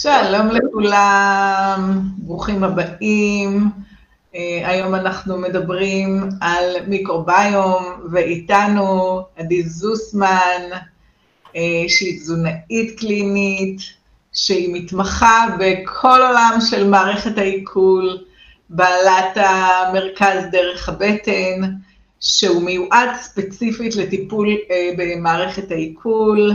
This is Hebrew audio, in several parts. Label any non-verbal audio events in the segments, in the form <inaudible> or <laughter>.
שלום לכולם, ברוכים הבאים. Uh, היום אנחנו מדברים על מיקרוביום, ואיתנו עדי זוסמן, uh, שהיא תזונאית קלינית, שהיא מתמחה בכל עולם של מערכת העיכול, בעלת המרכז דרך הבטן, שהוא מיועד ספציפית לטיפול uh, במערכת העיכול,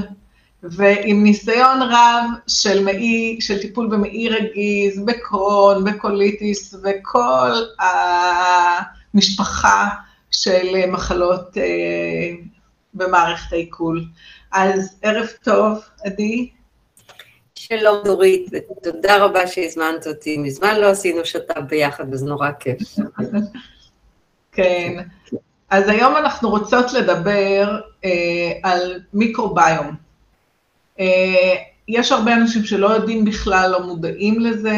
ועם ניסיון רב של, מאי, של טיפול במעי רגיז, בקרון, בקוליטיס וכל המשפחה של מחלות אה, במערכת העיכול. אז ערב טוב, עדי. שלום דורית, ותודה רבה שהזמנת אותי. מזמן לא עשינו שת"פ ביחד, וזה נורא כיף. כן. אז היום אנחנו רוצות לדבר אה, על מיקרוביום. יש הרבה אנשים שלא יודעים בכלל, לא מודעים לזה,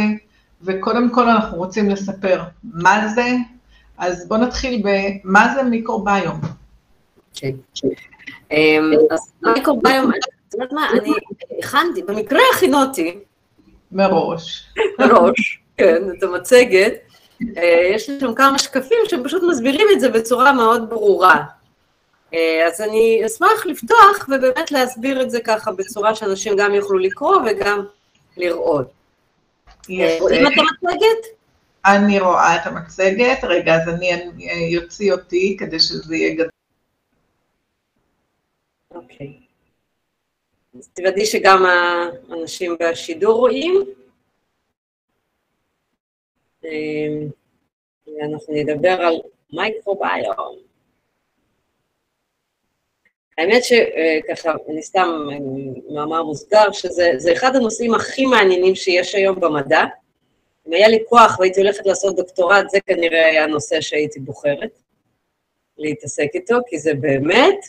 וקודם כל אנחנו רוצים לספר מה זה, אז בואו נתחיל במה זה מיקרוביום. כן. אמ, אז מיקרוביום, את יודעת מה, אני הכנתי, במקרה הכינותי. מראש. מראש, כן, את המצגת. אה, יש לי שם כמה שקפים שהם פשוט מסבירים את זה בצורה מאוד ברורה. אה, אז אני אשמח לפתוח ובאמת להסביר את זה ככה בצורה שאנשים גם יוכלו לקרוא וגם לראות. אה, רואים את המצגת? אני רואה את המצגת, רגע, אז אני אוציא אותי כדי שזה יהיה גדול. אוקיי. אז תוודאי שגם האנשים בשידור רואים. אה, אנחנו נדבר על מייקרוביום. האמת שככה, אני סתם, מאמר מוסגר, שזה אחד הנושאים הכי מעניינים שיש היום במדע. אם היה לי כוח והייתי הולכת לעשות דוקטורט, זה כנראה היה הנושא שהייתי בוחרת להתעסק איתו, כי זה באמת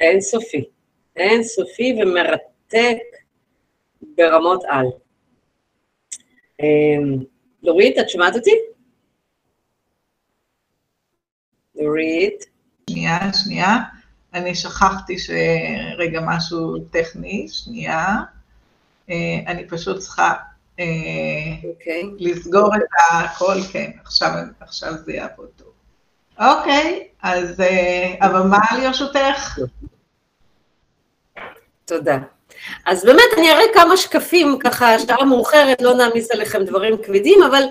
אינסופי. אינסופי ומרתק ברמות על. דורית, את שומעת אותי? דורית? שנייה, שנייה. אני שכחתי שרגע משהו טכני, שנייה. אה, אני פשוט צריכה okay. אה, אוקיי. לסגור את הכל, כן, עכשיו, עכשיו זה יעבוד טוב. אוקיי, אז אה, הבמה לרשותך. תודה. אז באמת אני אראה כמה שקפים, ככה שעה מאוחרת, לא נעמיס עליכם דברים כבדים, אבל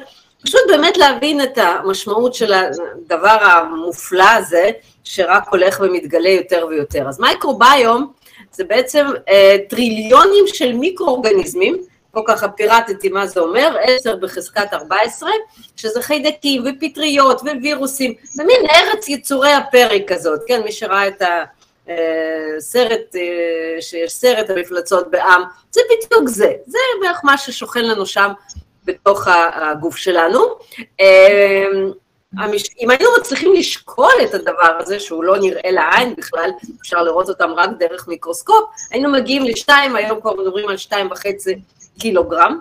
פשוט באמת להבין את המשמעות של הדבר המופלא הזה, שרק הולך ומתגלה יותר ויותר. אז מייקרוביום זה בעצם אה, טריליונים של מיקרואורגניזמים, פה ככה פירטתי מה זה אומר, 10 בחזקת 14, שזה חיידקים ופטריות ווירוסים, במין ארץ יצורי הפרק כזאת, כן, מי שראה את הסרט, אה, אה, שיש סרט המפלצות בעם, זה בדיוק זה, זה בערך מה ששוכן לנו שם בתוך הגוף שלנו. אמ, אם היינו מצליחים לשקול את הדבר הזה, שהוא לא נראה לעין בכלל, אפשר לראות אותם רק דרך מיקרוסקופ, היינו מגיעים לשתיים, היום כבר מדברים על שתיים וחצי קילוגרם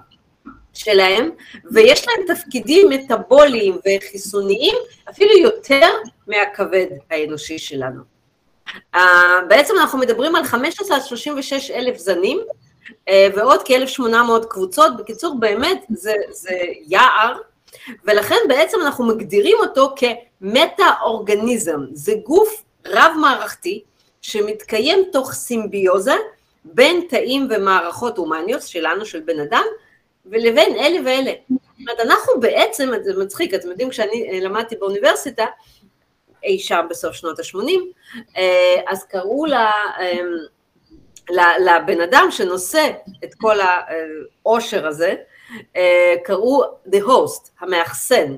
שלהם, ויש להם תפקידים מטאבוליים וחיסוניים אפילו יותר מהכבד האנושי שלנו. Uh, בעצם אנחנו מדברים על 15 36 אלף זנים, אה, ועוד כ-1,800 קבוצות. בקיצור, באמת זה, זה יער, ולכן בעצם אנחנו מגדירים אותו כמטה-אורגניזם. זה גוף רב-מערכתי שמתקיים תוך סימביוזה בין תאים ומערכות הומניות שלנו, של בן אדם, ולבין אלה ואלה. זאת אומרת, אנחנו בעצם, זה מצחיק, אתם יודעים, כשאני אה, למדתי באוניברסיטה, אי שם בסוף שנות ה-80, אה, אז קראו לה לבן אדם שנושא את כל העושר הזה, אה, קראו The Host, המאחסן.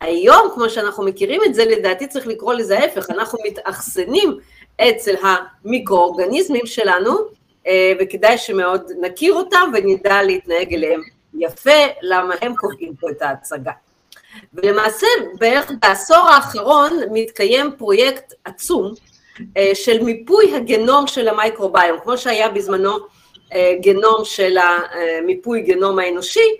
היום, כמו שאנחנו מכירים את זה, לדעתי צריך לקרוא לזה ההפך, אנחנו מתאכסנים אצל המיקרואורגניזמים שלנו, אה, וכדאי שמאוד נכיר אותם ונדע להתנהג אליהם יפה, למה הם קובעים פה את ההצגה. ולמעשה, בערך בעשור האחרון מתקיים פרויקט עצום, של מיפוי הגנום של המייקרוביום, כמו שהיה בזמנו אה, גנום של המיפוי גנום האנושי,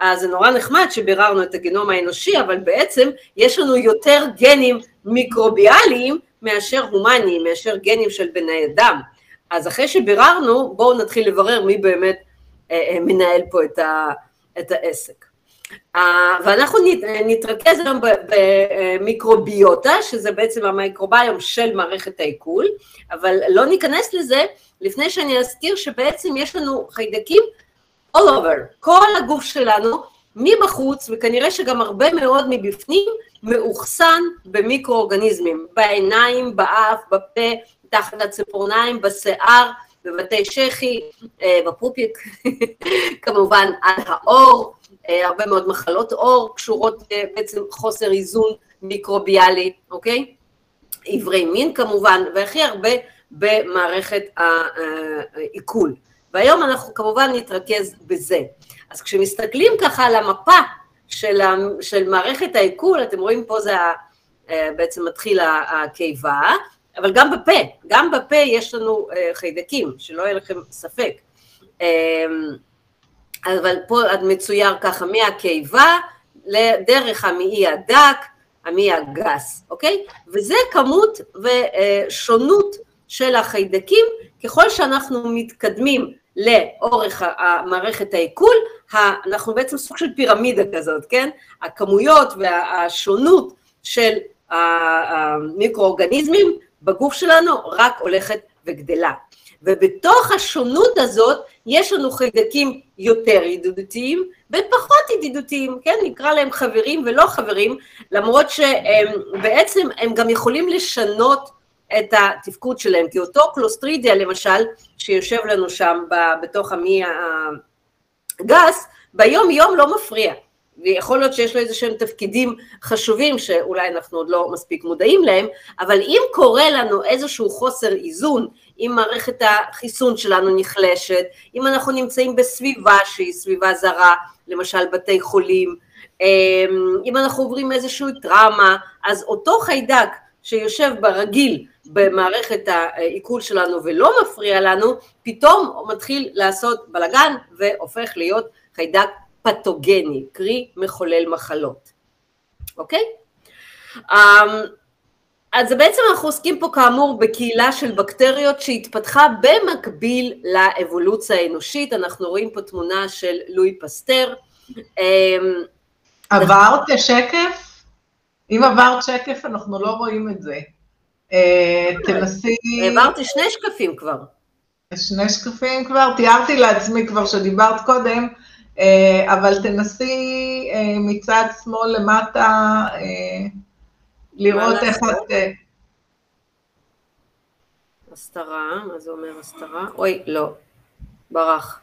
אז זה נורא נחמד שביררנו את הגנום האנושי, אבל בעצם יש לנו יותר גנים מיקרוביאליים מאשר הומניים, מאשר גנים של בני אדם. אז אחרי שביררנו, בואו נתחיל לברר מי באמת מנהל פה את העסק. ואנחנו נתרכז היום במיקרוביוטה, שזה בעצם המיקרוביום של מערכת העיכול, אבל לא ניכנס לזה לפני שאני אזכיר שבעצם יש לנו חיידקים all over, כל הגוף שלנו מבחוץ, וכנראה שגם הרבה מאוד מבפנים, מאוחסן במיקרואורגניזמים, בעיניים, באף, בפה, תחת הציפורניים, בשיער, בבתי שחי, אה, בפופיק, <laughs> כמובן על האור, הרבה מאוד מחלות עור קשורות אה, בעצם חוסר איזון מיקרוביאלי, אוקיי? עברי מין כמובן, והכי הרבה במערכת העיכול. והיום אנחנו כמובן נתרכז בזה. אז כשמסתכלים ככה על המפה של, של מערכת העיכול, אתם רואים פה זה אה, בעצם מתחיל הקיבה, אבל גם בפה, גם בפה יש לנו חיידקים, שלא יהיה לכם ספק. אבל פה מצויר ככה מהקיבה לדרך המעי הדק, המעי הגס, אוקיי? וזה כמות ושונות של החיידקים, ככל שאנחנו מתקדמים לאורך מערכת העיכול, אנחנו בעצם סוג של פירמידה כזאת, כן? הכמויות והשונות של המיקרואורגניזמים בגוף שלנו רק הולכת וגדלה. ובתוך השונות הזאת יש לנו חיידקים יותר ידידותיים ופחות ידידותיים, כן, נקרא להם חברים ולא חברים, למרות שבעצם הם גם יכולים לשנות את התפקוד שלהם, כי אותו קלוסטרידיה למשל, שיושב לנו שם בתוך המי הגס, ביום יום לא מפריע, ויכול להיות שיש לו איזה שהם תפקידים חשובים שאולי אנחנו עוד לא מספיק מודעים להם, אבל אם קורה לנו איזשהו חוסר איזון, אם מערכת החיסון שלנו נחלשת, אם אנחנו נמצאים בסביבה שהיא סביבה זרה, למשל בתי חולים, אמ, אם אנחנו עוברים איזושהי טראומה, אז אותו חיידק שיושב ברגיל במערכת העיכול שלנו ולא מפריע לנו, פתאום מתחיל לעשות בלאגן והופך להיות חיידק פתוגני, קרי מחולל מחלות, אוקיי? אמ, אז בעצם אנחנו עוסקים פה כאמור בקהילה של בקטריות שהתפתחה במקביל לאבולוציה האנושית, אנחנו רואים פה תמונה של לואי פסטר. אמ, עברת שקף? אם עברת שקף אנחנו לא רואים את זה. אה, תנסי... העברתי שני שקפים כבר. שני שקפים כבר? תיארתי לעצמי כבר שדיברת קודם, אה, אבל תנסי אה, מצד שמאל למטה לראות איך את... הסתרה, מה זה אומר הסתרה? אוי, לא, ברח.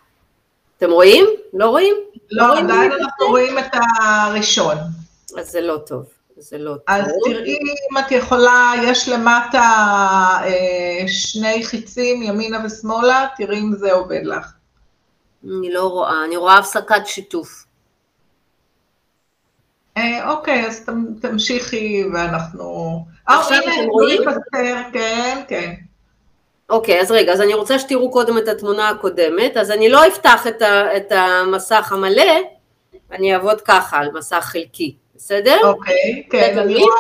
אתם רואים? לא רואים? לא, לא עדיין אנחנו רואים את הראשון. אז זה לא טוב. זה לא טוב. אז תראי אם את יכולה, יש למטה אה, שני חיצים, ימינה ושמאלה, תראי אם זה עובד לך. אני לא רואה, אני רואה הפסקת שיתוף. אה, אוקיי, אז תמשיכי ואנחנו... אה, עכשיו אתם רואים? כן, כן. אוקיי, אז רגע, אז אני רוצה שתראו קודם את התמונה הקודמת, אז אני לא אפתח את, ה, את המסך המלא, אני אעבוד ככה על מסך חלקי, בסדר? אוקיי, כן, אני רואה...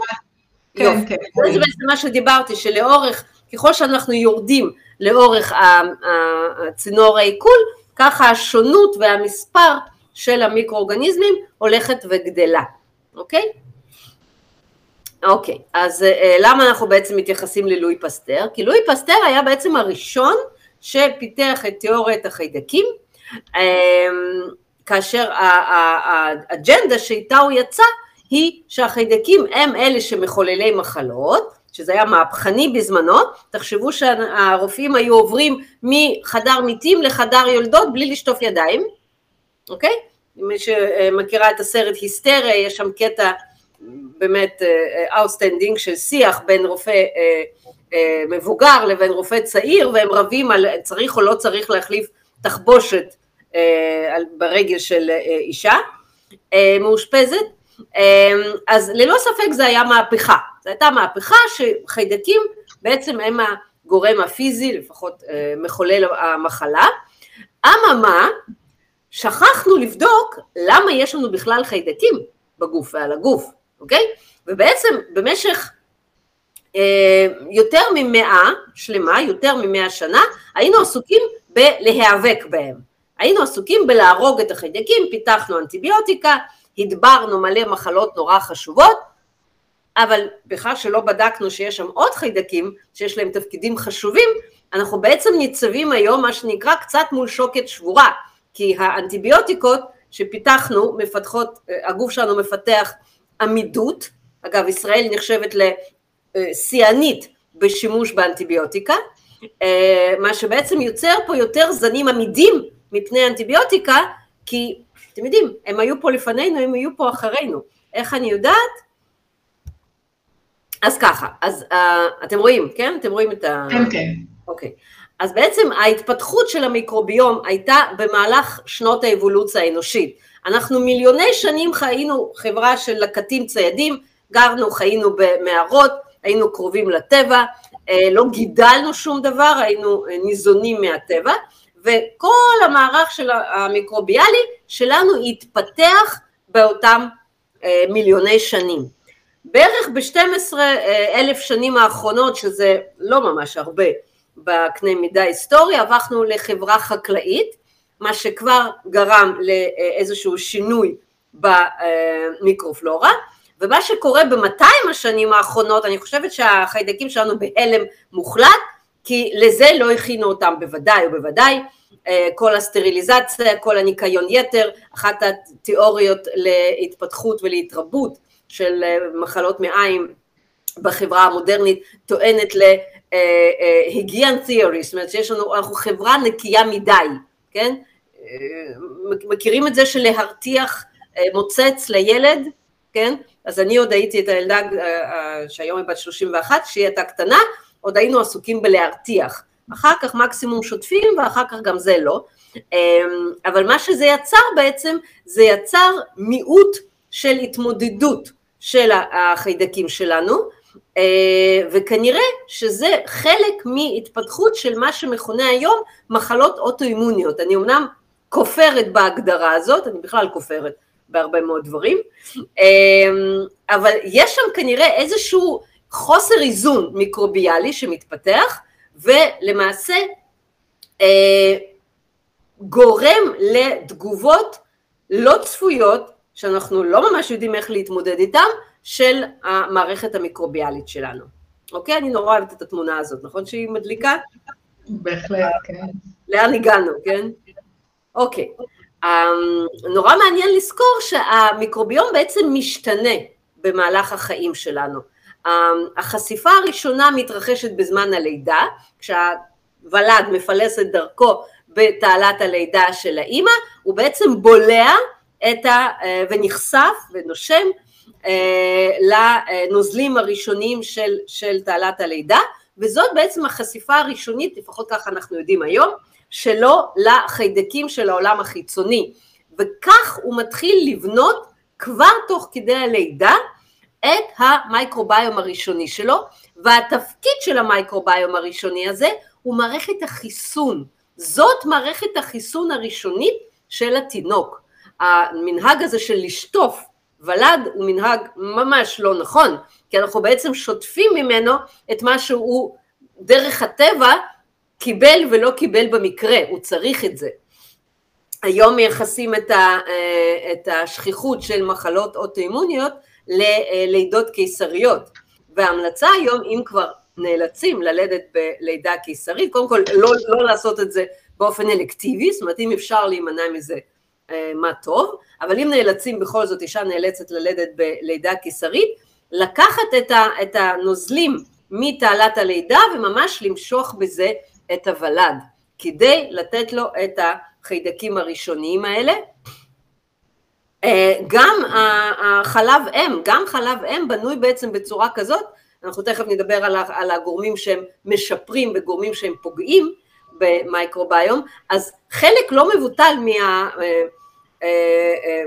כן, כן. זה בעצם מה שדיברתי, שלאורך, ככל שאנחנו יורדים לאורך הצינור העיכול, ככה השונות והמספר של המיקרואורגניזמים הולכת וגדלה. אוקיי? אוקיי, אז אה, למה אנחנו בעצם מתייחסים ללואי פסטר? כי לואי פסטר היה בעצם הראשון שפיתח את תיאוריית החיידקים, אמ, כאשר האג'נדה שאיתה הוא יצא היא שהחיידקים הם אלה שמחוללי מחלות, שזה היה מהפכני בזמנו, תחשבו שהרופאים היו עוברים מחדר מתים לחדר יולדות בלי לשטוף ידיים, אוקיי? מי שמכירה את הסרט היסטריה, יש שם קטע באמת outstanding של שיח בין רופא אה, אה, מבוגר לבין רופא צעיר, והם רבים על צריך או לא צריך להחליף תחבושת אה, ברגל של אישה. מאושפזת, אז ללא ספק זה היה מהפכה, זו הייתה מהפכה שחיידקים בעצם הם הגורם הפיזי, לפחות מחולל המחלה, אממה שכחנו לבדוק למה יש לנו בכלל חיידקים בגוף ועל הגוף, אוקיי? ובעצם במשך אה, יותר ממאה שלמה, יותר ממאה שנה, היינו עסוקים בלהיאבק בהם. היינו עסוקים בלהרוג את החיידקים, פיתחנו אנטיביוטיקה, הדברנו מלא מחלות נורא חשובות, אבל בכלל שלא בדקנו שיש שם עוד חיידקים שיש להם תפקידים חשובים, אנחנו בעצם ניצבים היום מה שנקרא קצת מול שוקת שבורה, כי האנטיביוטיקות שפיתחנו מפתחות, הגוף שלנו מפתח עמידות, אגב ישראל נחשבת לשיאנית בשימוש באנטיביוטיקה, מה שבעצם יוצר פה יותר זנים עמידים מפני אנטיביוטיקה, כי אתם יודעים, הם היו פה לפנינו, הם היו פה אחרינו. איך אני יודעת? אז ככה, אז uh, אתם רואים, כן? אתם רואים את ה... כן, כן. אוקיי. אז בעצם ההתפתחות של המיקרוביום הייתה במהלך שנות האבולוציה האנושית. אנחנו מיליוני שנים חיינו חברה של לקטים ציידים, גרנו, חיינו במערות, היינו קרובים לטבע, אה, לא גידלנו שום דבר, היינו אה, ניזונים מהטבע, וכל המערך של המיקרוביאלי שלנו התפתח באותם אה, מיליוני שנים. בערך ב-12 אלף שנים האחרונות, שזה לא ממש הרבה בקנה מידה היסטורי, הפכנו לחברה חקלאית, מה שכבר גרם לאיזשהו שינוי במיקרופלורה, ומה שקורה ב-200 השנים האחרונות, אני חושבת שהחיידקים שלנו בהלם מוחלט, כי לזה לא הכינו אותם בוודאי ובוודאי, אה, כל הסטריליזציה, כל הניקיון יתר, אחת התיאוריות להתפתחות ולהתרבות של אה, מחלות מעיים בחברה המודרנית טוענת להיגיין תיאורי, אה, זאת אומרת שיש לנו, אנחנו חברה נקייה מדי, כן? מכירים את זה של להרתיח מוצץ לילד, כן? אז אני עוד הייתי את הילדה שהיום היא בת 31, שהיא הייתה קטנה, עוד היינו עסוקים בלהרתיח. אחר כך מקסימום שוטפים ואחר כך גם זה לא. אבל מה שזה יצר בעצם, זה יצר מיעוט של התמודדות של החיידקים שלנו, אה, וכנראה שזה חלק מהתפתחות של מה שמכונה היום מחלות אוטואימוניות. אני אמנם כופרת בהגדרה הזאת, אני בכלל כופרת בהרבה מאוד דברים, אמ, אבל יש שם כנראה איזשהו חוסר איזון מיקרוביאלי שמתפתח, ולמעשה אה, גורם לתגובות לא צפויות, שאנחנו לא ממש יודעים איך להתמודד איתן, של המערכת המיקרוביאלית שלנו. אוקיי? אני נורא אוהבת את התמונה הזאת, נכון שהיא מדליקה? בהחלט, כן. לאן הגענו, כן? אוקיי. אמ, נורא מעניין לזכור שהמיקרוביום בעצם משתנה במהלך החיים שלנו. אמ, החשיפה הראשונה מתרחשת בזמן הלידה, כשהוולד מפלס את דרכו בתעלת הלידה של האימא, הוא בעצם בולע ה... אה, ונחשף ונושם אה, לנוזלים הראשונים של, של תעלת הלידה, וזאת בעצם החשיפה הראשונית, לפחות ככה אנחנו יודעים היום, שלו לחיידקים של העולם החיצוני, וכך הוא מתחיל לבנות כבר תוך כדי הלידה את המייקרוביום הראשוני שלו, והתפקיד של המייקרוביום הראשוני הזה הוא מערכת החיסון. זאת מערכת החיסון הראשונית של התינוק. המנהג הזה של לשטוף ולד הוא מנהג ממש לא נכון, כי אנחנו בעצם שוטפים ממנו את מה שהוא דרך הטבע קיבל ולא קיבל במקרה, הוא צריך את זה. היום מייחסים את, ה, אה, את השכיחות של מחלות אוטואימוניות ללידות קיסריות, וההמלצה היום, אם כבר נאלצים ללדת בלידה קיסרית, קודם כל לא, לא לעשות את זה באופן אלקטיבי, זאת אומרת אם אפשר להימנע מזה אה, מה טוב, אבל אם נאלצים בכל זאת, אישה נאלצת ללדת בלידה קיסרית, לקחת את, ה, את הנוזלים מתעלת הלידה וממש למשוך בזה את הוולד, כדי לתת לו את החיידקים הראשוניים האלה. אה, גם החלב אם, גם חלב אם בנוי בעצם בצורה כזאת, אנחנו תכף נדבר על הגורמים שהם משפרים וגורמים שהם פוגעים במייקרוביום, אז חלק לא מבוטל מהמקורות אה, אה,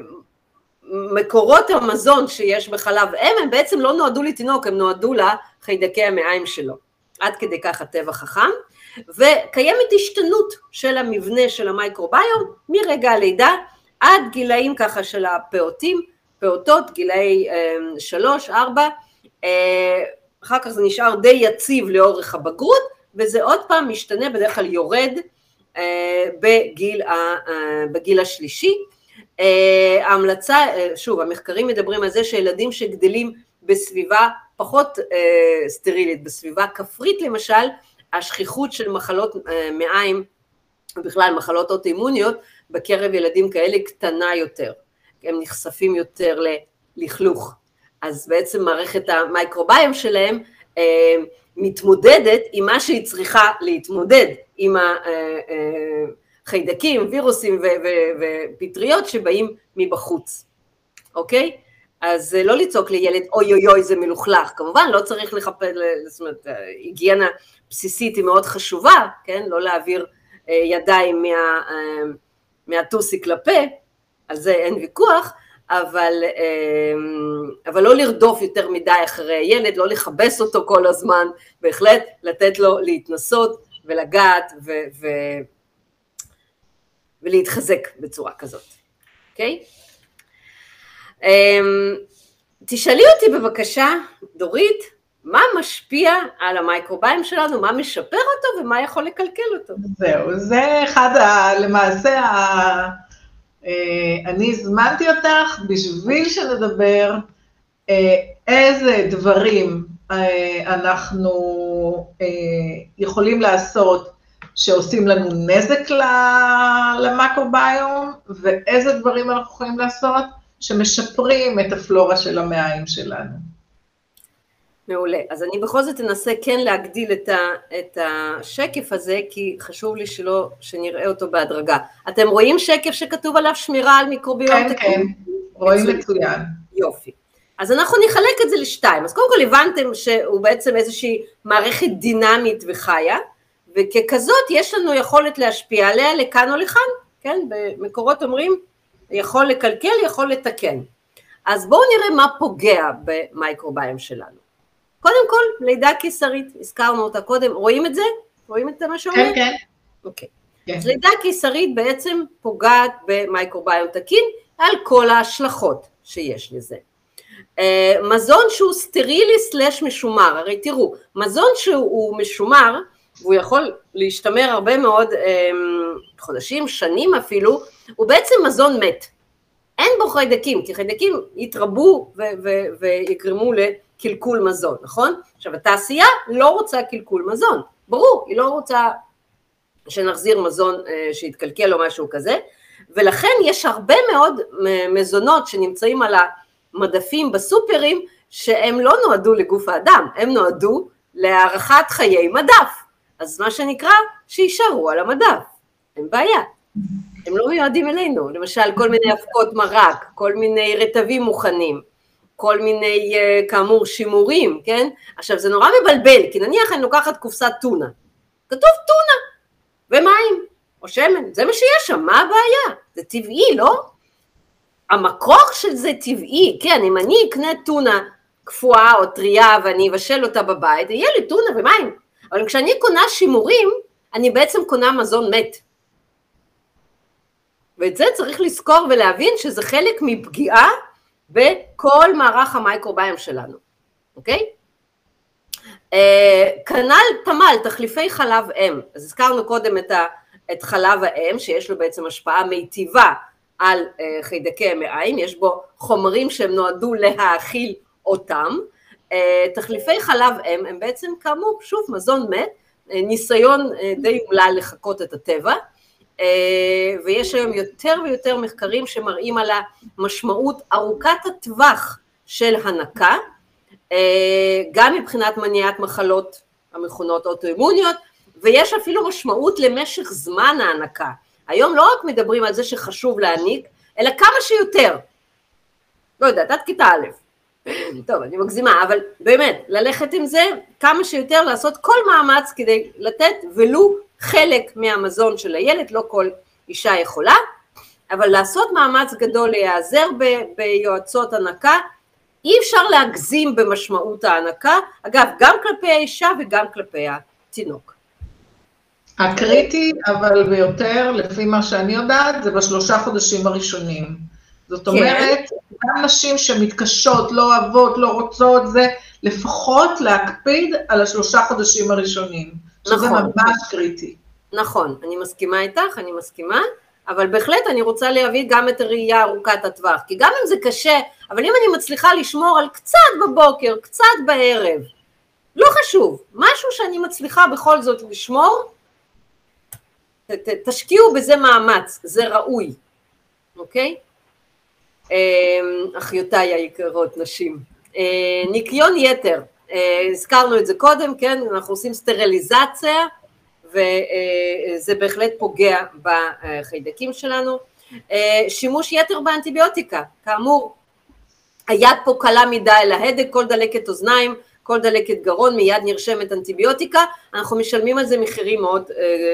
המזון שיש בחלב אם, הם בעצם לא נועדו לתינוק, הם נועדו לחיידקי המעיים שלו. עד כדי כך הטבע חכם. וקיימת השתנות של המבנה של המייקרוביום מרגע הלידה עד גילאים ככה של הפעוטים, פעוטות, גילאי אמ, שלוש, ארבע, אה, אחר כך זה נשאר די יציב לאורך הבגרות, וזה עוד פעם משתנה, בדרך כלל יורד בגיל, בגיל השלישי. ההמלצה, שוב, המחקרים מדברים על זה שילדים שגדלים בסביבה פחות סטרילית, בסביבה כפרית למשל, השכיחות של מחלות מעיים, ובכלל מחלות אוטואימוניות, בקרב ילדים כאלה קטנה יותר. הם נחשפים יותר ללכלוך. אז בעצם מערכת המייקרוביום שלהם אה, מתמודדת עם מה שהיא צריכה להתמודד, עם החיידקים, אה, אה, וירוסים ופטריות שבאים מבחוץ, אוקיי? אז לא לצעוק לילד אוי אוי אוי זה מלוכלך, כמובן לא צריך לחפש, זאת אומרת היגיינה בסיסית היא מאוד חשובה, כן? לא להעביר ידיים מה, מהטוסיק לפה, על זה אין ויכוח, אבל, אבל לא לרדוף יותר מדי אחרי הילד, לא לכבס אותו כל הזמן, בהחלט לתת לו להתנסות ולגעת ו, ו, ולהתחזק בצורה כזאת, אוקיי? Okay? אמ, תשאלי אותי בבקשה, דורית, מה משפיע על המייקרוביום שלנו, מה משפר אותו ומה יכול לקלקל אותו. זהו, זה אחד, ה, למעשה, ה, אה, אני הזמנתי אותך בשביל שנדבר אה, איזה דברים אה, אנחנו יכולים לעשות שעושים לנו נזק למקרוביום, ואיזה דברים אנחנו יכולים לעשות שמשפרים את הפלורה של המעיים שלנו. מעולה. אז אני בכל זאת אנסה כן להגדיל את, ה, את השקף הזה, כי חשוב לי שלא, שנראה אותו בהדרגה. אתם רואים שקף שכתוב עליו שמירה על מיקרוביום? כן? כן, רואים מצוין. יופי. אז אנחנו נחלק את זה לשתיים. אז קודם כל הבנתם שהוא בעצם איזושהי מערכת דינמית וחיה, וככזאת יש לנו יכולת להשפיע עליה לכאן או לכאן, כן? במקורות אומרים, יכול לקלקל, יכול לתקן. אז בואו נראה מה פוגע במייקרוביום שלנו. קודם כל, לידה קיסרית, הזכרנו אותה קודם, רואים את זה? רואים את מה שאומר? כן, כן. אוקיי. כן. אז לידה קיסרית בעצם פוגעת במייקרוביום תקין על כל ההשלכות שיש לזה. אה, מזון שהוא סטרילי סלש משומר, הרי תראו, מזון שהוא משומר, והוא יכול להשתמר הרבה מאוד אה, חודשים, שנים אפילו, הוא בעצם מזון מת. אין בו חיידקים, כי חיידקים יתרבו ויגרמו קלקול מזון, נכון? עכשיו התעשייה לא רוצה קלקול מזון, ברור, היא לא רוצה שנחזיר מזון אה, שיתקלקל או משהו כזה, ולכן יש הרבה מאוד מזונות שנמצאים על המדפים בסופרים שהם לא נועדו לגוף האדם, הם נועדו להארכת חיי מדף, אז מה שנקרא, שיישארו על המדף, אין בעיה. הם לא מיועדים אלינו, למשל כל מיני אבקות מרק, כל מיני רטבים מוכנים, כל מיני, אה, כאמור, שימורים, כן? עכשיו, זה נורא מבלבל, כי נניח אני לוקחת קופסת טונה, כתוב טונה, ומים, או שמן, זה מה שיש שם, מה הבעיה? זה טבעי, לא? המקור של זה טבעי, כן, אם אני אקנה טונה קפואה או טריה ואני אבשל אותה בבית, יהיה לי טונה ומים. אבל כשאני קונה שימורים, אני בעצם קונה מזון מת. ואת זה צריך לזכור ולהבין שזה חלק מפגיעה בכל מערך המייקרוביום שלנו, אוקיי? אה, כנ"ל תמ"ל, תחליפי חלב אם, אז הזכרנו קודם את, ה, את חלב האם שיש לו בעצם השפעה מיטיבה על אה, חיידקי המעיים, יש בו חומרים שהם נועדו להאכיל אותם, תחליפי חלב אם הם בעצם כאמור שוב מזון מת, ניסיון די אומלל לחקות את הטבע, אה, ויש היום יותר ויותר מחקרים שמראים על המשמעות ארוכת הטווח של הנקה, אה, גם מבחינת מניעת מחלות המכונות אוטואימוניות, ויש אפילו משמעות למשך זמן ההנקה. היום לא רק מדברים על זה שחשוב להעניק, אלא כמה שיותר. לא יודעת, עד כיתה א'. טוב, אני מגזימה, אבל באמת, ללכת עם זה כמה שיותר, לעשות כל מאמץ כדי לתת ולו חלק מהמזון של הילד, לא כל אישה יכולה, אבל לעשות מאמץ גדול להיעזר ב- ביועצות הנקה, אי אפשר להגזים במשמעות ההנקה, אגב, גם כלפי האישה וגם כלפי התינוק. הקריטי, אבל ביותר, לפי מה שאני יודעת, זה בשלושה חודשים הראשונים. זאת כן. אומרת, גם נשים שמתקשות, לא אוהבות, לא רוצות, זה לפחות להקפיד על השלושה חודשים הראשונים. נכון. שזה ממש קריטי. נכון, אני מסכימה איתך, אני מסכימה, אבל בהחלט אני רוצה להביא גם את הראייה ארוכת הטווח, כי גם אם זה קשה, אבל אם אני מצליחה לשמור על קצת בבוקר, קצת בערב, לא חשוב, משהו שאני מצליחה בכל זאת לשמור, ת, ת, תשקיעו בזה מאמץ, זה ראוי, אוקיי? אמ, אחיותיי היקרות נשים. אה, ניקיון יתר, אה, הזכרנו את זה קודם, כן, אנחנו עושים סטריליזציה וזה בהחלט פוגע בחיידקים שלנו. אה, שימוש יתר באנטיביוטיקה, כאמור, היד פה קלה מדי להדק, כל דלקת אוזניים, כל דלקת גרון, מיד נרשמת אנטיביוטיקה, אנחנו משלמים על זה מחירים מאוד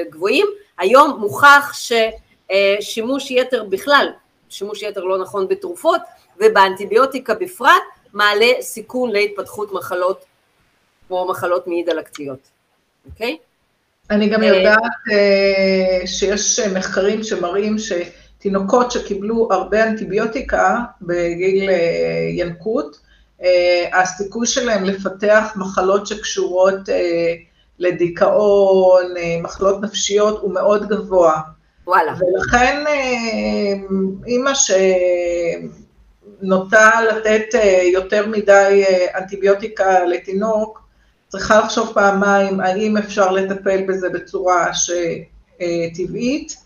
גבוהים. היום מוכח ששימוש יתר בכלל, שימוש יתר לא נכון בתרופות ובאנטיביוטיקה בפרט, מעלה סיכון להתפתחות מחלות כמו מחלות מעי דלקתיות, אוקיי? אני גם יודעת אה, שיש מחקרים שמראים שתינוקות שקיבלו הרבה אנטיביוטיקה בגיל אה, ינקות, אה, הסיכוי שלהם לפתח מחלות שקשורות לדיכאון, מחלות נפשיות, הוא מאוד גבוה. וואלה. ולכן אימא נוטה לתת יותר מדי אנטיביוטיקה לתינוק, צריכה לחשוב פעמיים האם אפשר לטפל בזה בצורה שטבעית,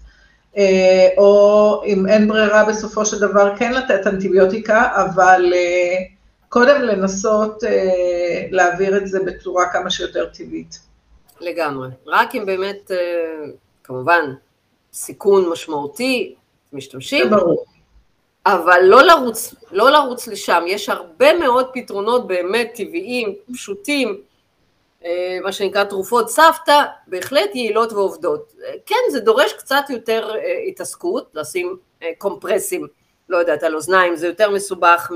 אה, או אם אין ברירה בסופו של דבר כן לתת אנטיביוטיקה, אבל אה, קודם לנסות אה, להעביר את זה בצורה כמה שיותר טבעית. לגמרי. רק אם באמת, כמובן, סיכון משמעותי, משתמשים. זה ברור. אבל לא לרוץ, לא לרוץ לשם, יש הרבה מאוד פתרונות באמת טבעיים, פשוטים, אה, מה שנקרא תרופות סבתא, בהחלט יעילות ועובדות. אה, כן, זה דורש קצת יותר אה, התעסקות, לשים קומפרסים, לא יודעת, על אוזניים, זה יותר מסובך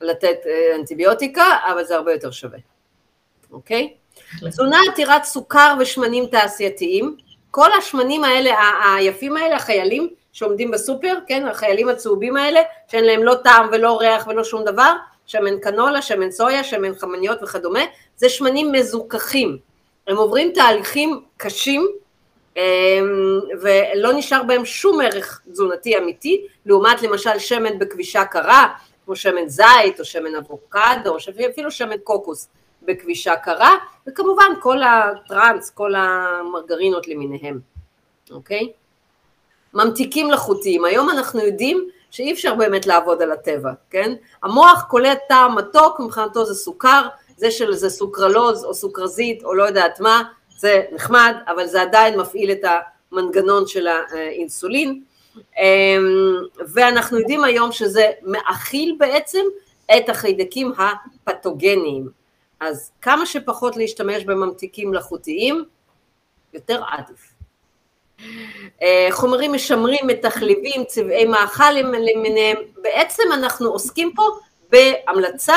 מלתת אנטיביוטיקה, אבל זה הרבה יותר שווה, אוקיי? תזונה עתירת סוכר ושמנים תעשייתיים, כל השמנים האלה, היפים האלה, החיילים שעומדים בסופר, כן, החיילים הצהובים האלה, שאין להם לא טעם ולא ריח ולא שום דבר, שמן קנולה, שמן סויה, שמן חמניות וכדומה, זה שמנים מזוכחים. הם עוברים תהליכים קשים אמ, ולא נשאר בהם שום ערך תזונתי אמיתי, לעומת למשל שמן בכבישה קרה, כמו שמן זית או שמן אבוקדו, או אפילו שמן קוקוס בכבישה קרה, וכמובן כל הטראנס, כל המרגרינות למיניהם, אוקיי? ממתיקים לחוטיים, היום אנחנו יודעים שאי אפשר באמת לעבוד על הטבע, כן? המוח קולט טעם מתוק, מבחינתו זה סוכר, זה שזה סוכרלוז או סוכרזית או לא יודעת מה, זה נחמד, אבל זה עדיין מפעיל את המנגנון של האינסולין, אמ, ואנחנו יודעים היום שזה מאכיל בעצם את החיידקים הפתוגניים. אז כמה שפחות להשתמש בממתיקים מלאכותיים, יותר עדיף. אה, חומרים משמרים, מתחליבים, צבעי מאכל למיניהם, בעצם אנחנו עוסקים פה בהמלצה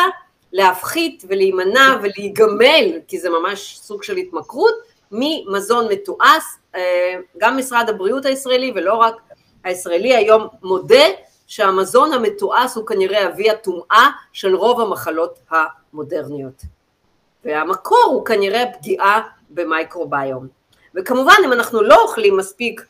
להפחית ולהימנע ולהיגמל, כי זה ממש סוג של התמכרות, ממזון מתועש, אה, גם משרד הבריאות הישראלי ולא רק הישראלי היום מודה שהמזון המתועש הוא כנראה אבי הטומאה של רוב המחלות המודרניות. והמקור הוא כנראה פגיעה במייקרוביום. וכמובן אם אנחנו לא אוכלים מספיק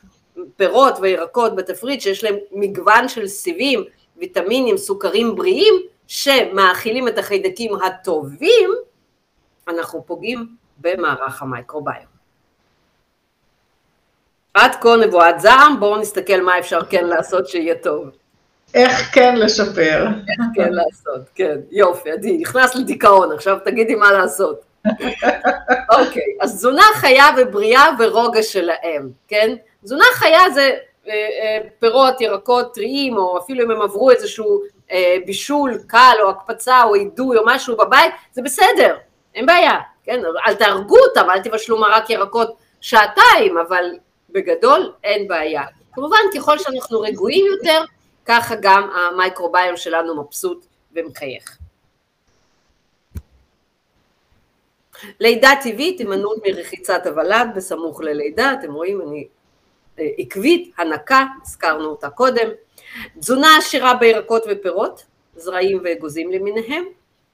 פירות וירקות בתפריט שיש להם מגוון של סיבים, ויטמינים, סוכרים בריאים, שמאכילים את החיידקים הטובים, אנחנו פוגעים במערך המייקרוביום. עד כה נבואת זעם, בואו נסתכל מה אפשר כן לעשות שיהיה טוב. איך כן לשפר. איך כן לעשות, כן, יופי, עדי, נכנס לדיכאון, עכשיו תגידי מה לעשות. <laughs> אוקיי, אז תזונה חיה ובריאה ורוגע שלהם, כן? תזונה חיה זה אה, אה, פירות, ירקות טריים, או אפילו אם הם עברו איזשהו אה, בישול קל, או הקפצה, או אידוי, או משהו בבית, זה בסדר, אין בעיה, כן? אל תהרגו אותם, אל תבשלו מרק ירקות שעתיים, אבל בגדול אין בעיה. כמובן, ככל שאנחנו רגועים יותר, ככה גם המייקרוביום שלנו מבסוט ומחייך. לידה טבעית, הימנעות מרחיצת הוולד בסמוך ללידה, אתם רואים, אני אה, עקבית, הנקה, הזכרנו אותה קודם, תזונה עשירה בירקות ופירות, זרעים ואגוזים למיניהם,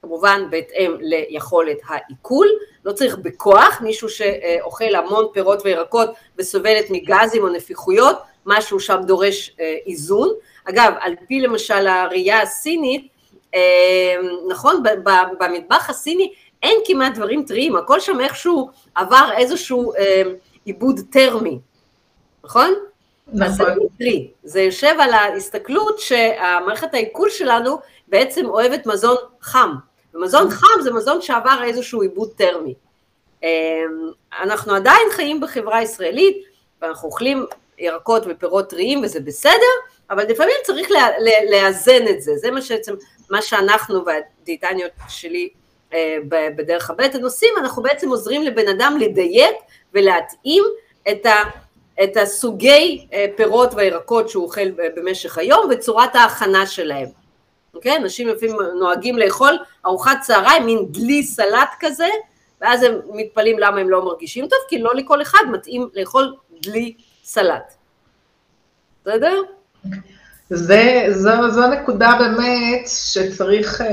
כמובן בהתאם ליכולת העיכול, לא צריך בכוח, מישהו שאוכל המון פירות וירקות וסובלת מגזים או נפיחויות, משהו שם דורש איזון. אגב, על פי למשל הראייה הסינית, נכון, במטבח הסיני אין כמעט דברים טריים, הכל שם איכשהו עבר איזשהו עיבוד טרמי, נכון? נכון. אז זה יושב על ההסתכלות שהמערכת העיכול שלנו בעצם אוהבת מזון חם, ומזון חם זה מזון שעבר איזשהו עיבוד טרמי. אנחנו עדיין חיים בחברה ישראלית, ואנחנו אוכלים ירקות ופירות טריים וזה בסדר, אבל לפעמים צריך לאזן את זה, זה מה שעצם, מה שאנחנו והדיאטניות שלי אה, בדרך הבטן עושים, אנחנו בעצם עוזרים לבן אדם לדייק ולהתאים את, ה, את הסוגי אה, פירות והירקות שהוא אוכל במשך היום וצורת ההכנה שלהם. אוקיי? אנשים לפעמים נוהגים לאכול ארוחת צהריים, מין דלי סלט כזה, ואז הם מתפלאים למה הם לא מרגישים טוב, כי לא לכל אחד מתאים לאכול דלי סלט. בסדר? זה, זו, זו נקודה באמת שצריך uh,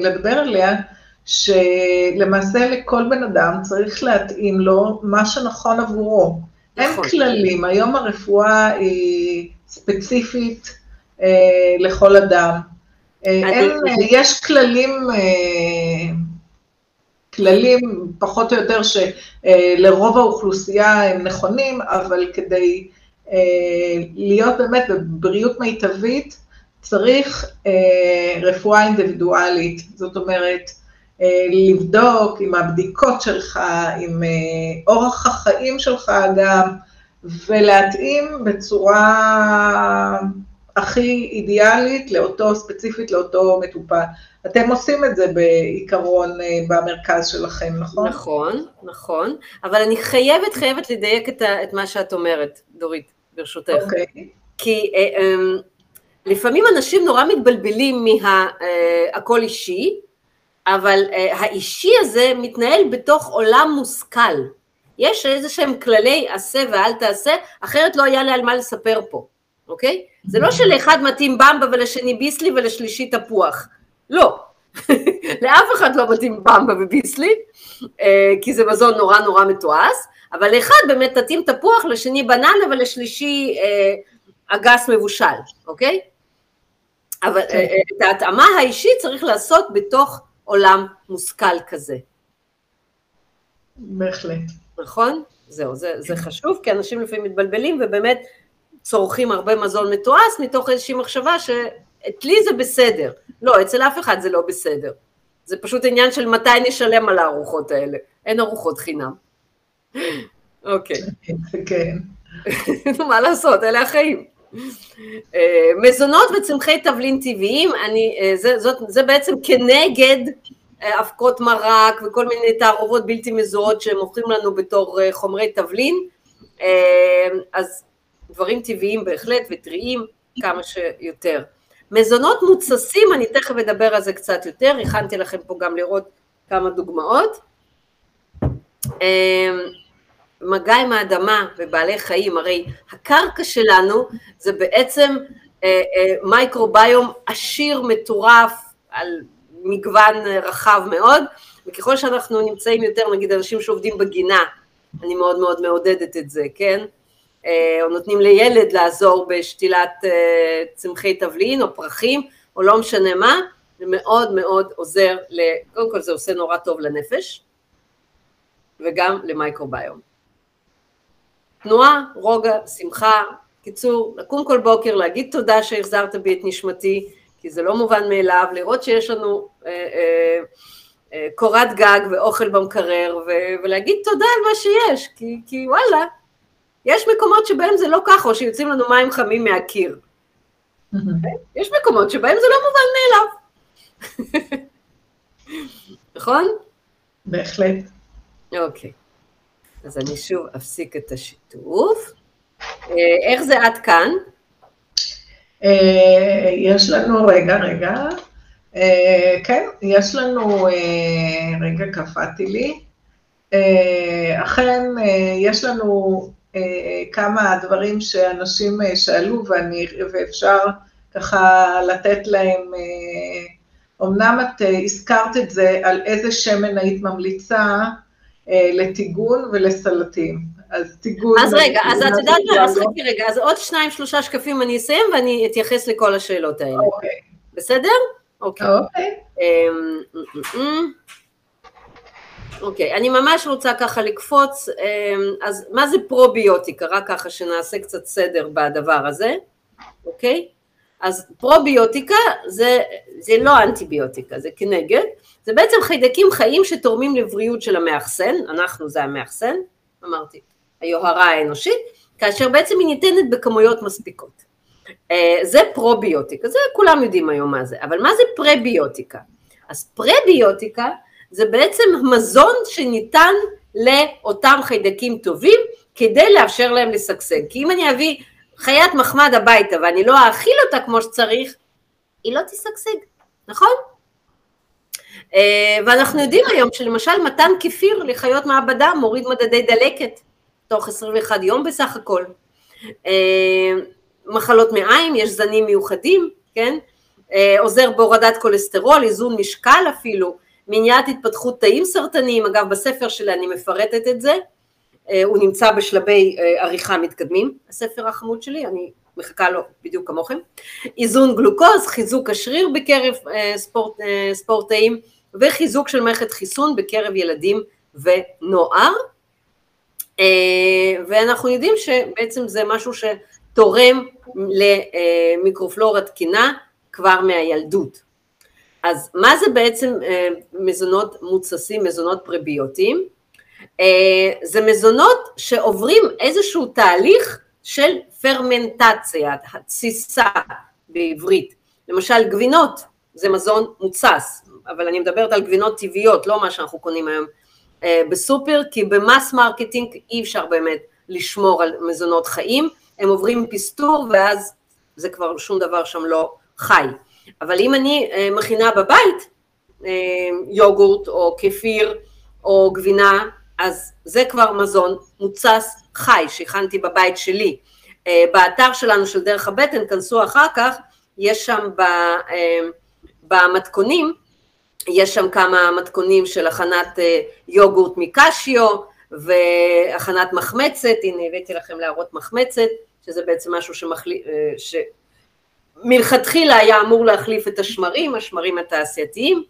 לדבר עליה, שלמעשה לכל בן אדם צריך להתאים לו מה שנכון עבורו. נכון. אין כללים, היום הרפואה היא ספציפית uh, לכל אדם. אין, יש כללים, אה, כללים פחות או יותר שלרוב האוכלוסייה הם נכונים, אבל כדי אה, להיות באמת בבריאות מיטבית, צריך אה, רפואה אינדיבידואלית, זאת אומרת, לבדוק עם הבדיקות שלך, עם אורח החיים שלך גם, ולהתאים בצורה הכי אידיאלית לאותו, ספציפית לאותו מטופל. אתם עושים את זה בעיקרון אה, במרכז שלכם, נכון? נכון, נכון, אבל אני חייבת, חייבת לדייק את, ה, את מה שאת אומרת, דורית, ברשותך. אוקיי. Okay. כי אה, אה, לפעמים אנשים נורא מתבלבלים מהכל אה, אישי, אבל אה, האישי הזה מתנהל בתוך עולם מושכל. יש איזה שהם כללי עשה ואל תעשה, אחרת לא היה לי על מה לספר פה. אוקיי? זה לא שלאחד מתאים במבה ולשני ביסלי ולשלישי תפוח. לא. <laughs> לאף אחד לא מתאים במבה וביסלי, אה, כי זה מזון נורא נורא מתועש, אבל לאחד באמת תתאים תפוח, לשני בננה ולשלישי אה, אגס מבושל, אוקיי? אבל כן. אה, את ההתאמה האישית צריך לעשות בתוך עולם מושכל כזה. בהחלט. נכון? זהו, זה, זה חשוב, כי אנשים לפעמים מתבלבלים, ובאמת צורכים הרבה מזון מתועש מתוך איזושהי מחשבה שאצלי זה בסדר. לא, אצל אף אחד זה לא בסדר. זה פשוט עניין של מתי נשלם על הארוחות האלה. אין ארוחות חינם. אוקיי. כן. <laughs> מה לעשות, אלה החיים. אה, מזונות וצמחי תבלין טבעיים, אני, אה, זה, זאת, זה בעצם כנגד אה, אבקות מרק וכל מיני תערובות בלתי מזוהות שהם מוכרים לנו בתור חומרי תבלין, אז דברים טבעיים בהחלט וטריים כמה שיותר. מזונות מוצסים, אני תכף אדבר על זה קצת יותר, הכנתי לכם פה גם לראות כמה דוגמאות. אמ, מגע עם האדמה ובעלי חיים, הרי הקרקע שלנו זה בעצם אה, אה, מייקרוביום עשיר, מטורף, על מגוון רחב מאוד, וככל שאנחנו נמצאים יותר, נגיד אנשים שעובדים בגינה, אני מאוד מאוד מעודדת את זה, כן? אה, או נותנים לילד לעזור בשתילת אה, צמחי תבלין או פרחים או לא משנה מה, זה מאוד מאוד עוזר, קודם כל זה עושה נורא טוב לנפש וגם למייקרוביום. תנועה, רוגע, שמחה, קיצור, לקום כל בוקר, להגיד תודה שהחזרת בי את נשמתי, כי זה לא מובן מאליו, לראות שיש לנו אה, אה, אה, קורת גג ואוכל במקרר, ו- ולהגיד תודה על מה שיש, כי, כי וואלה, יש מקומות שבהם זה לא ככה, או שיוצאים לנו מים חמים מהקיר. יש מקומות שבהם זה לא מובן מאליו. <laughs> נכון? בהחלט. אוקיי. אז אני שוב אפסיק את השיתוף. אה, איך זה עד כאן? אה, יש לנו, רגע, רגע. אה, כן, יש לנו, רגע, קפאתי לי. אכן, יש לנו כמה דברים שאנשים אה, שאלו ואני, ואפשר ככה לתת להם אה, אמנם את הזכרת את זה, על איזה שמן היית ממליצה לטיגון ולסלטים. אז טיגון... אז רגע, אז את יודעת מה, אז חכי רגע, אז עוד שניים, שלושה שקפים אני אסיים ואני אתייחס לכל השאלות האלה. אוקיי. בסדר? אוקיי. אוקיי. אמ, אמ, אמ. אוקיי, אני ממש רוצה ככה לקפוץ, אז מה זה פרוביוטיקה? רק ככה שנעשה קצת סדר בדבר הזה, אוקיי? אז פרוביוטיקה זה, זה לא אנטיביוטיקה, זה כנגד, זה בעצם חיידקים חיים שתורמים לבריאות של המאחסן, אנחנו זה המאחסן, אמרתי, היוהרה האנושית, כאשר בעצם היא ניתנת בכמויות מספיקות. אה, זה פרוביוטיקה, זה כולם יודעים היום מה זה, אבל מה זה פרביוטיקה? אז פרביוטיקה זה בעצם מזון שניתן לאותם חיידקים טובים כדי לאפשר להם לשגשג. כי אם אני אביא חיית מחמד הביתה ואני לא אאכיל אותה כמו שצריך, היא לא תשגשג, נכון? אה, ואנחנו יודעים היום שלמשל מתן כפיר לחיות מעבדה מוריד מדדי דלקת תוך 21 יום בסך הכל. אה, מחלות מעיים, יש זנים מיוחדים, כן? אה, עוזר בהורדת כולסטרול, איזון משקל אפילו, מניעת התפתחות תאים סרטניים, אגב בספר שלי אני מפרטת את זה, הוא נמצא בשלבי עריכה מתקדמים, הספר החמוד שלי, אני מחכה לו בדיוק כמוכם, איזון גלוקוז, חיזוק השריר בקרב ספורט, ספורטאים, וחיזוק של מערכת חיסון בקרב ילדים ונוער, אה, ואנחנו יודעים שבעצם זה משהו שתורם למיקרופלורה תקינה כבר מהילדות. אז מה זה בעצם אה, מזונות מותססים, מזונות פרביוטיים? אה, זה מזונות שעוברים איזשהו תהליך של פרמנטציה, התססה בעברית. למשל גבינות זה מזון מותסס, אבל אני מדברת על גבינות טבעיות, לא מה שאנחנו קונים היום אה, בסופר, כי ב mass marketing אי אפשר באמת לשמור על מזונות חיים, הם עוברים פסטור ואז זה כבר שום דבר שם לא חי. אבל אם אני אה, מכינה בבית אה, יוגורט או כפיר או גבינה, אז זה כבר מזון מוצס חי שהכנתי בבית שלי. באתר שלנו של דרך הבטן, כנסו אחר כך, יש שם במתכונים יש שם כמה מתכונים של הכנת אה, יוגורט מקשיו והכנת מחמצת, הנה הבאתי לכם להראות מחמצת, שזה בעצם משהו שמחליף, אה, שמלכתחילה היה אמור להחליף את השמרים, השמרים התעשייתיים,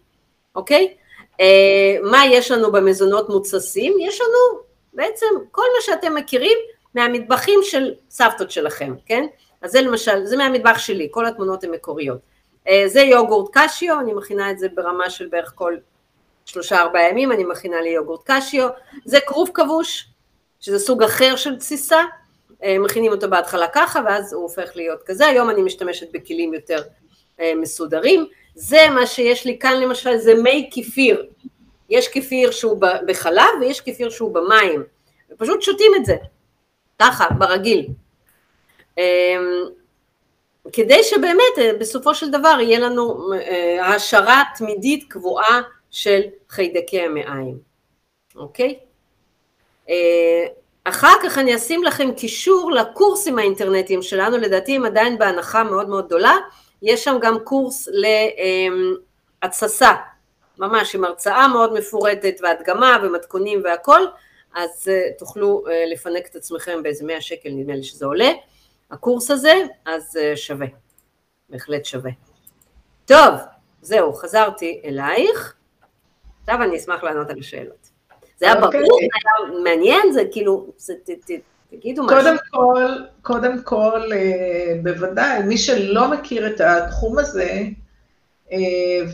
אוקיי? אה, מה יש לנו במזונות מוצסים? יש לנו בעצם כל מה שאתם מכירים מהמטבחים של סבתות שלכם, כן? אז זה למשל, זה מהמטבח שלי, כל התמונות הן מקוריות. אה, זה יוגורט קשיו, אני מכינה את זה ברמה של בערך כל שלושה ארבעה ימים, אני מכינה לי יוגורט קשיו, זה כרוב כבוש, שזה סוג אחר של תסיסה, מכינים אותו בהתחלה ככה ואז הוא הופך להיות כזה, היום אני משתמשת בכלים יותר אה, מסודרים, זה מה שיש לי כאן למשל, זה מי כפיר, יש כפיר שהוא בחלב ויש כפיר שהוא במים, ופשוט שותים את זה, ככה, ברגיל. כדי שבאמת אה, בסופו של דבר יהיה לנו אה, העשרה תמידית קבועה של חיידקי המעיים, אוקיי? אה, אחר כך אני אשים לכם קישור לקורסים האינטרנטיים שלנו, לדעתי הם עדיין בהנחה מאוד מאוד גדולה, יש שם גם קורס להתססה, ממש עם הרצאה מאוד מפורטת והדגמה ומתכונים והכל, אז תוכלו לפנק את עצמכם באיזה 100 שקל נדמה לי שזה עולה, הקורס הזה, אז אה, שווה, בהחלט שווה. טוב, זהו, חזרתי אלייך, עכשיו אני אשמח לענות על השאלות. זה היה ברור, אוקיי. זה היה מעניין, זה כאילו, זה, ת, ת, תגידו משהו. קודם כל, קודם כל, אה, בוודאי, מי שלא מכיר את התחום הזה, אה,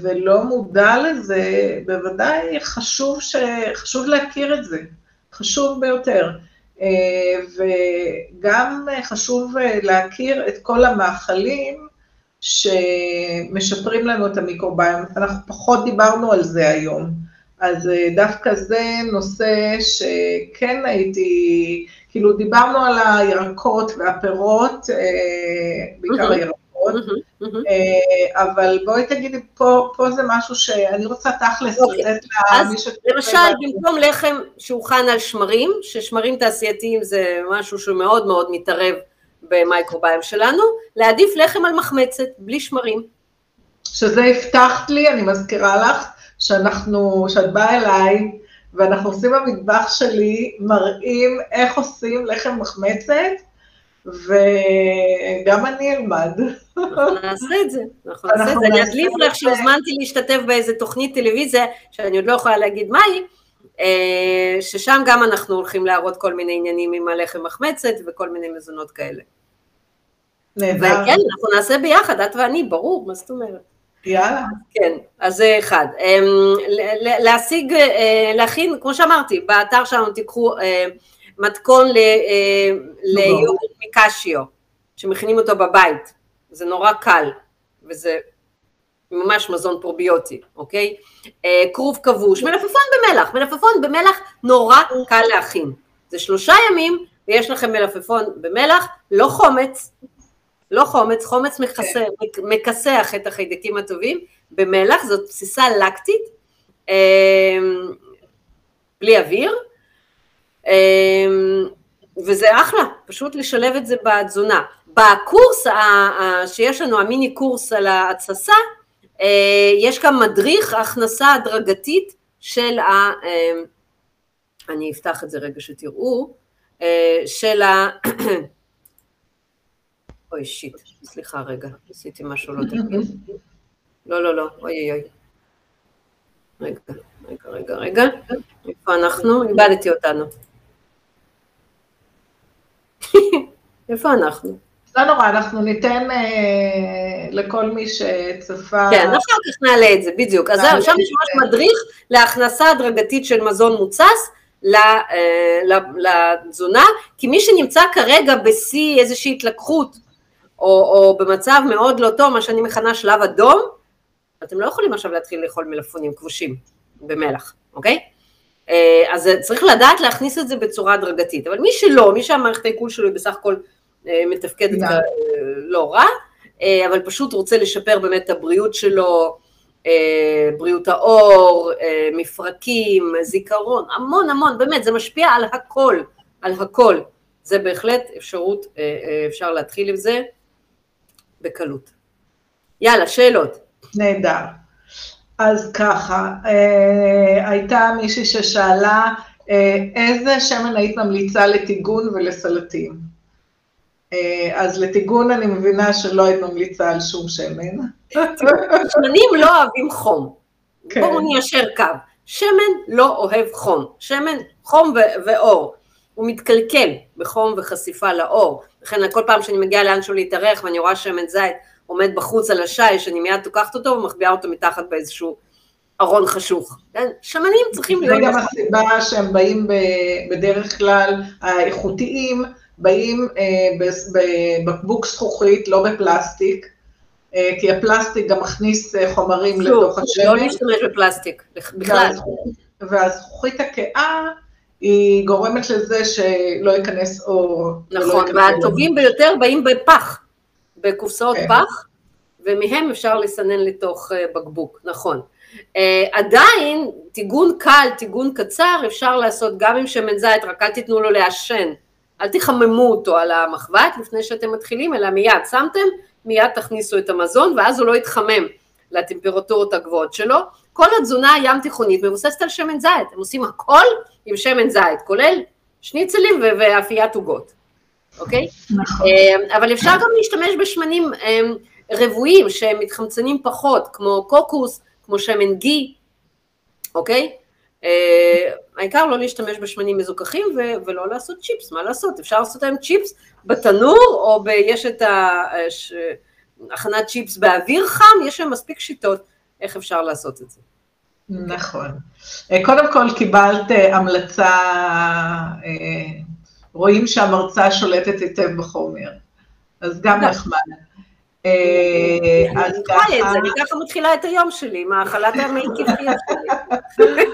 ולא מודע לזה, בוודאי חשוב, ש... חשוב להכיר את זה, חשוב ביותר. אה, וגם חשוב להכיר את כל המאכלים שמשפרים לנו את המיקרוביום. אנחנו פחות דיברנו על זה היום, אז אה, דווקא זה נושא שכן הייתי, כאילו דיברנו על הירקות והפירות, בעיקר הירקות. אה, אבל בואי תגידי, פה, פה זה משהו שאני רוצה תכלס אוקיי. לתת למי ש... למשל, במקום לחם שהוכן על שמרים, ששמרים תעשייתיים זה משהו שמאוד מאוד מתערב במייקרוביום שלנו, להעדיף לחם על מחמצת, בלי שמרים. שזה הבטחת לי, אני מזכירה לך, שאנחנו, שאת באה אליי, ואנחנו עושים במטבח שלי, מראים איך עושים לחם מחמצת, וגם אני אלמד. אנחנו <laughs> נעשה את זה, אנחנו נעשה את זה. אני אדליף לך שהוזמנתי להשתתף באיזה תוכנית טלוויזיה, שאני עוד לא יכולה להגיד מהי, אה, ששם גם אנחנו הולכים להראות כל מיני עניינים עם הלחם מחמצת וכל מיני מזונות כאלה. נהדר. וכן, אנחנו נעשה ביחד, את ואני, ברור, מה זאת אומרת? יאללה. כן, אז זה אחד. אמ, להשיג, אה, להכין, כמו שאמרתי, באתר שלנו תיקחו אה, מתכון ליוגורט מקשיו, שמכינים אותו בבית, זה נורא קל, וזה ממש מזון פרוביוטי, אוקיי? אה, כרוב כבוש, מלפפון במלח, מלפפון במלח נורא קל להכין. זה שלושה ימים ויש לכם מלפפון במלח, לא חומץ, לא חומץ, חומץ מכסה, כן. מכסח את החיידקים הטובים, במלח זאת בסיסה לקטית, אה, בלי אוויר, אה, וזה אחלה, פשוט לשלב את זה בתזונה. בקורס שיש לנו, המיני קורס על ההתססה, אה, יש גם מדריך הכנסה הדרגתית של ה... אני אפתח את זה רגע שתראו, של ה... אוי שיט, סליחה רגע, עשיתי משהו לא תקין. לא, לא, לא, אוי אוי. רגע, רגע, רגע, רגע, איפה אנחנו? איבדתי אותנו. <laughs> איפה אנחנו? לא נורא, אנחנו ניתן אה, לכל מי שצפה... כן, אחר כך נעלה את זה, בדיוק. אז זהו, שם יש ממש מדריך להכנסה הדרגתית של מזון מוצס אה, לתזונה, כי מי שנמצא כרגע בשיא איזושהי התלקחות או, או במצב מאוד לא טוב, מה שאני מכנה שלב אדום, אתם לא יכולים עכשיו להתחיל לאכול מלפפונים כבושים במלח, אוקיי? אה, אז צריך לדעת להכניס את זה בצורה הדרגתית, אבל מי שלא, מי שהמערכת העיכול שלו היא בסך הכל אה, מתפקדת yeah. לא רע, אה, אבל פשוט רוצה לשפר באמת את הבריאות שלו, בריאות העור, מפרקים, זיכרון, המון המון, באמת, זה משפיע על הכל, על הכל. זה בהחלט אפשרות, אפשר להתחיל עם זה. בקלות. יאללה, שאלות. נהדר. אז ככה, אה, הייתה מישהי ששאלה, אה, איזה שמן היית ממליצה לטיגון ולסלטים? אה, אז לטיגון אני מבינה שלא היית ממליצה על שום שמן. שמנים לא אוהבים חום. כן. בואו ניישר קו. שמן לא אוהב חום. שמן, חום ואור. הוא מתקלקל בחום וחשיפה לאור. לכן כל פעם שאני מגיעה לאן שהוא להתארח ואני רואה שמן זית עומד בחוץ על השיש, אני מיד תוקחת אותו ומחביאה אותו מתחת באיזשהו ארון חשוך. כן? שמנים צריכים להיות... זה גם הסיבה שהם באים בדרך כלל, האיכותיים, באים אה, בבקבוק זכוכית, לא בפלסטיק. אה, כי הפלסטיק גם מכניס אה, חומרים לתוך השמן. לא להשתמש בפלסטיק, בכלל. והזכוכית הכאה היא גורמת לזה שלא ייכנס אור. נכון, והטובים ביותר באים בפח, בקופסאות כן. פח, ומהם אפשר לסנן לתוך אה, בקבוק, נכון. Uh, עדיין, טיגון קל, טיגון קצר, אפשר לעשות גם עם שמן זית, רק אל תיתנו לו לעשן. אל תחממו אותו על המחבת לפני שאתם מתחילים, אלא מיד שמתם, מיד תכניסו את המזון, ואז הוא לא יתחמם לטמפרטורות הגבוהות שלו. כל התזונה הים תיכונית מבוססת על שמן זית, הם עושים הכל עם שמן זית, כולל שניצלים ואפיית עוגות, אוקיי? נכון. אה, אבל אפשר גם להשתמש בשמנים אה, רבועים שהם מתחמצנים פחות, כמו קוקוס, כמו שמן גי, אוקיי? אה, העיקר לא להשתמש בשמנים מזוכחים ולא לעשות צ'יפס, מה לעשות? אפשר לעשות היום צ'יפס בתנור, או ב- יש את הכנת צ'יפס באוויר חם, יש שם מספיק שיטות איך אפשר לעשות את זה. נכון. אה, קודם כל קיבלת אה, המלצה, אה, רואים שהמרצה שולטת היטב בחומר, אז גם נחמד. אני ככה מתחילה את היום שלי, עם האכלת המי כיפיות שלי.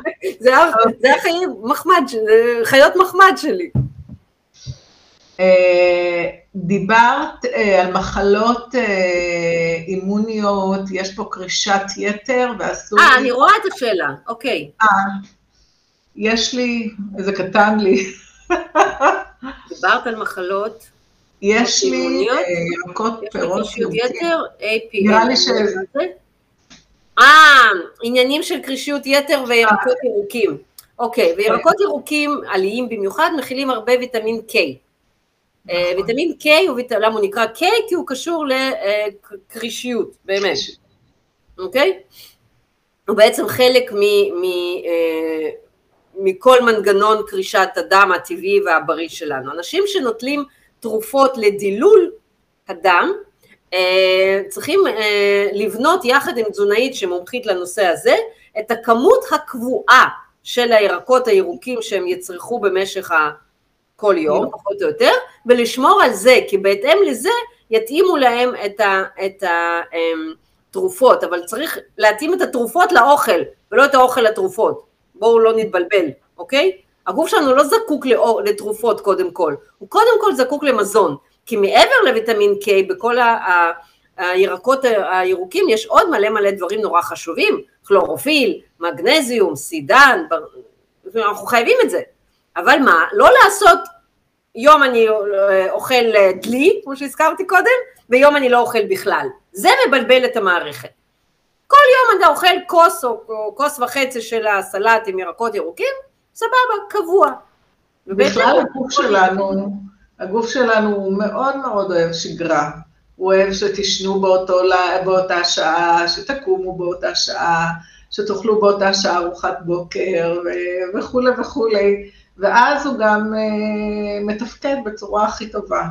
<laughs> זה החיים מחמד, חיות מחמד שלי. דיברת על מחלות אימוניות, יש פה קרישת יתר ואסור... אה, אני רואה את השאלה, אוקיי. אה, יש לי, איזה קטן לי. דיברת על מחלות יש לי ירקות, פירות, יתר, APL. נראה לי ש... אה, עניינים של קרישיות יתר וירקות ירוקים. אוקיי, וירקות ירוקים עליים במיוחד מכילים הרבה ויטמין K. אה, נכון. ויטמין K, למה הוא נקרא K? כי הוא קשור לקרישיות, באמת. אוקיי? הוא בעצם חלק אה, מכל מנגנון קרישת הדם הטבעי והבריא שלנו. אנשים שנוטלים תרופות לדילול הדם, אה, צריכים לבנות יחד עם תזונאית שמומחית לנושא הזה, את הכמות הקבועה של הירקות הירוקים שהם יצרכו במשך כל יום, פחות או יותר, ולשמור על זה, כי בהתאם לזה יתאימו להם את, ה, את התרופות, אבל צריך להתאים את התרופות לאוכל, ולא את האוכל לתרופות. בואו לא נתבלבל, אוקיי? הגוף שלנו לא זקוק לתרופות קודם כל, הוא קודם כל זקוק למזון, כי מעבר לויטמין K בכל ה... הירקות הירוקים יש עוד מלא מלא דברים נורא חשובים, כלורופיל, מגנזיום, סידן, אנחנו חייבים את זה. אבל מה, לא לעשות יום אני אה, אוכל אה, דלי, כמו שהזכרתי קודם, ויום אני לא אוכל בכלל. זה מבלבל את המערכת. כל יום אתה אוכל כוס או, או כוס וחצי של הסלט עם ירקות ירוקים, סבבה, קבוע. בכלל הגוף שלנו, הגוף שלנו הוא מאוד מאוד אוהב שגרה. הוא אוהב שתישנו באותו, באותה שעה, שתקומו באותה שעה, שתאכלו באותה שעה ארוחת בוקר וכולי וכולי, ואז הוא גם uh, מתפקד בצורה הכי טובה.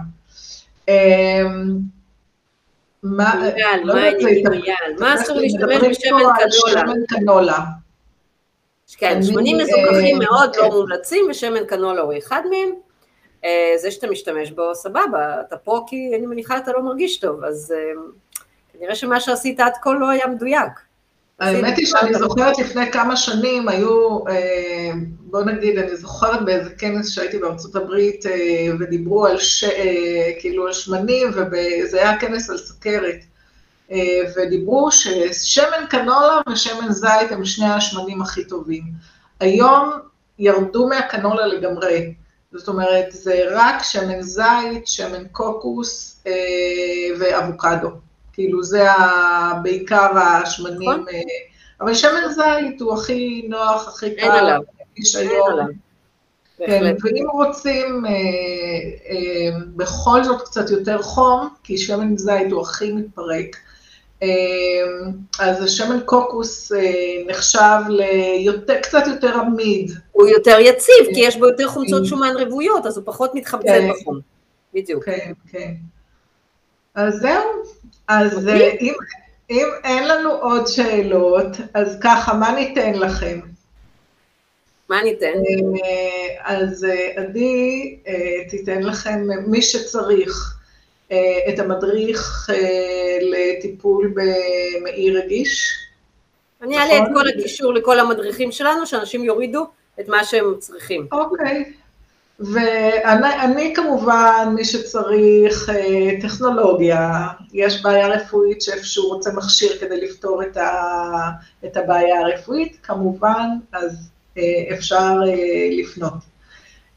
מה, לא מה אסור להשתמש בשמן קנולה? כן, שמנים מזוכחים אה, מאוד לא כן. מומלצים, ושמן קנולה הוא אחד מהם. אה, זה שאתה משתמש בו, סבבה, אתה פה כי אני מניחה אתה לא מרגיש טוב, אז כנראה שמה שעשית עד כה לא היה מדויק. האמת היא שאני זוכרת לפני כמה שנים, היו, אה, בוא נגיד, אני זוכרת באיזה כנס שהייתי בארצות הברית אה, ודיברו על, ש, אה, כאילו על שמנים, וזה היה כנס על סוכרת, ודיברו ששמן קנולה ושמן זית הם שני השמנים הכי טובים. היום ירדו מהקנולה לגמרי, זאת אומרת, זה רק שמן זית, שמן קוקוס ואבוקדו. כאילו זה בעיקר השמנים, נכון. אה, אבל שמן זית הוא הכי נוח, הכי קל, אין עליו, אין עליו. כן, ואם רוצים אה, אה, בכל זאת קצת יותר חום, כי שמן זית הוא הכי מתפרק, אה, אז השמן קוקוס נחשב לקצת יותר עמיד. הוא יותר יציב, כי יש בו יותר חומצות שומן רבויות, אז הוא פחות מתחמצן כן. בחום. בדיוק. כן, כן. אז זהו, אז אה, אם, אם אין לנו עוד שאלות, אז ככה, מה ניתן לכם? מה ניתן? אה, אז אה, עדי תיתן לכם, מי שצריך, את המדריך לטיפול במעי רגיש. אני אעלה את נכון? כל הקישור לכל המדריכים שלנו, שאנשים יורידו את מה שהם צריכים. אוקיי. ואני כמובן, מי שצריך אה, טכנולוגיה, יש בעיה רפואית שאיפשהו רוצה מכשיר כדי לפתור את, ה, את הבעיה הרפואית, כמובן, אז אה, אפשר אה, לפנות.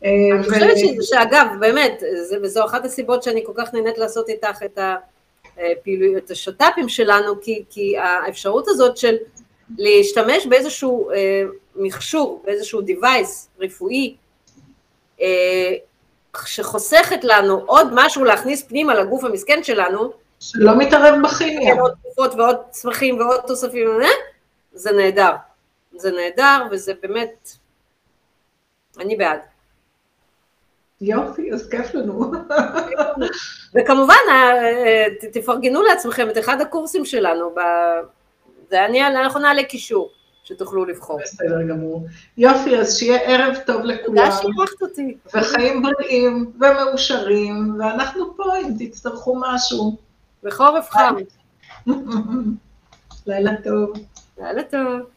אני חושבת שאגב, באמת, וזו אחת הסיבות שאני כל כך נהנית לעשות איתך את הפעילויות, את השת"פים שלנו, כי, כי האפשרות הזאת של להשתמש באיזשהו מכשור, באיזשהו device רפואי, שחוסכת לנו עוד משהו להכניס פנימה לגוף המסכן שלנו, שלא מתערב בכימיה. עוד תרופות ועוד צמחים ועוד תוספים, אה? זה נהדר. זה נהדר וזה באמת, אני בעד. יופי, אז כיף לנו. <laughs> וכמובן, אה, תפרגנו לעצמכם את אחד הקורסים שלנו, זה אנחנו נעלה קישור. שתוכלו לבחור. בסדר גמור. יופי, אז שיהיה ערב טוב לכולם. תודה שאירחת אותי. וחיים בריאים ומאושרים, ואנחנו פה אם תצטרכו משהו. בחורף חם. <laughs> לילה טוב. לילה טוב.